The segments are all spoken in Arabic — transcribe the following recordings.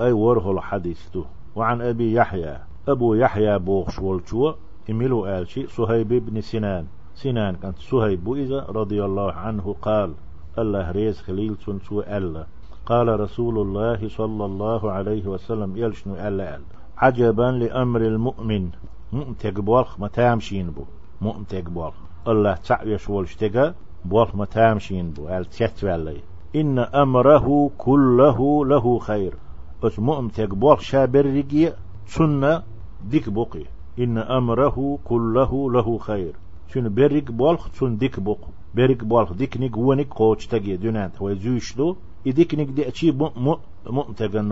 أي وره الحديث تو. وعن أبي يحيى. أبو يحيى بوغش والشو إميلو آلشي. صهيب بن سنان. سنان كانت صهيب إذا رضي الله عنه قال الله ريز خليل سنسو ألا. قال رسول الله صلى الله عليه وسلم يلشنو ألا ألا عجبا لأمر المؤمن. مؤمتك بوالخ ما تامشين بو. مؤمتك بوالخ. الله تعيش والشتقى بوالخ ما تامشين بو. أل إن أمره كله له خير. بس مؤمتك بوالخ شابر رجي سنة ديك بقي إن أمره كله له خير. شنو بريك بوالخ سن ديك بق بريك بوالخ ديك نيك ونيك قوش تجي دونات. هو زوشلو إديك نيك دي أشي مؤمتك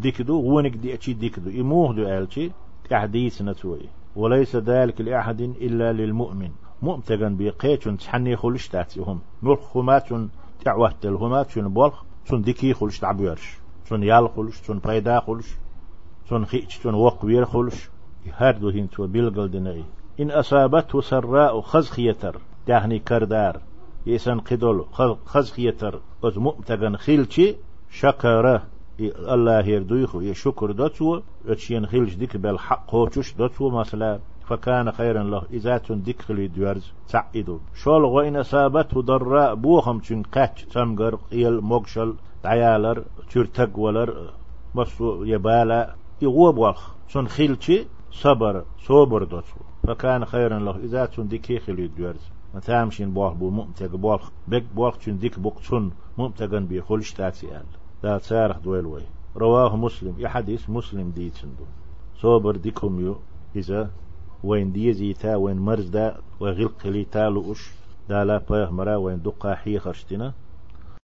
ديك دو. ونيك دي أشي ديك دو. إموه دو ألشي. تحديث نتوي. وليس ذلك لأحد إلا للمؤمن. مؤمتغن بقيتون تحني خلش تاتيهم نور خماتون تعوهت الهمات بولخ تون ديكي خلش تعبيرش تون يال خلش تون بيدا خلش تون خيش تون وقوير خلش هردو هنتو بيلغل دنائي إن أصابته سراء خزخيتر تهني كردار يسن قدول خزخيتر أز مؤمتغن خيلشي شكره الله يردويخو يشكر دوتو اتشين خيلش ديك بالحق هوتش دوتو مثلا فكان خيرا له إذا تندك خلي ديارز تعيدو شول غوين أصابته ضراء بوخم تشن قاتش تمغر إيل موغشل عيالر ترتق ولر مصو يبالا يغوب والخ شن خيلشي صبر صبر دوتو. فكان خيرا له. إذا تندك خلي ديارز متامشين بوخ بو مؤمتق بوخ بك بوخ تندك بوخ تن مؤمتقن بيخلش تاتي آل. دا تسارح دويلوي رواه مسلم. يا حديث مسلم دي تندو صبر ديكم يو. إذا وين دي تا وين مرز دا وغلق لي تالو أش. دا لا بيه مرا وين دقا حي خرشتنا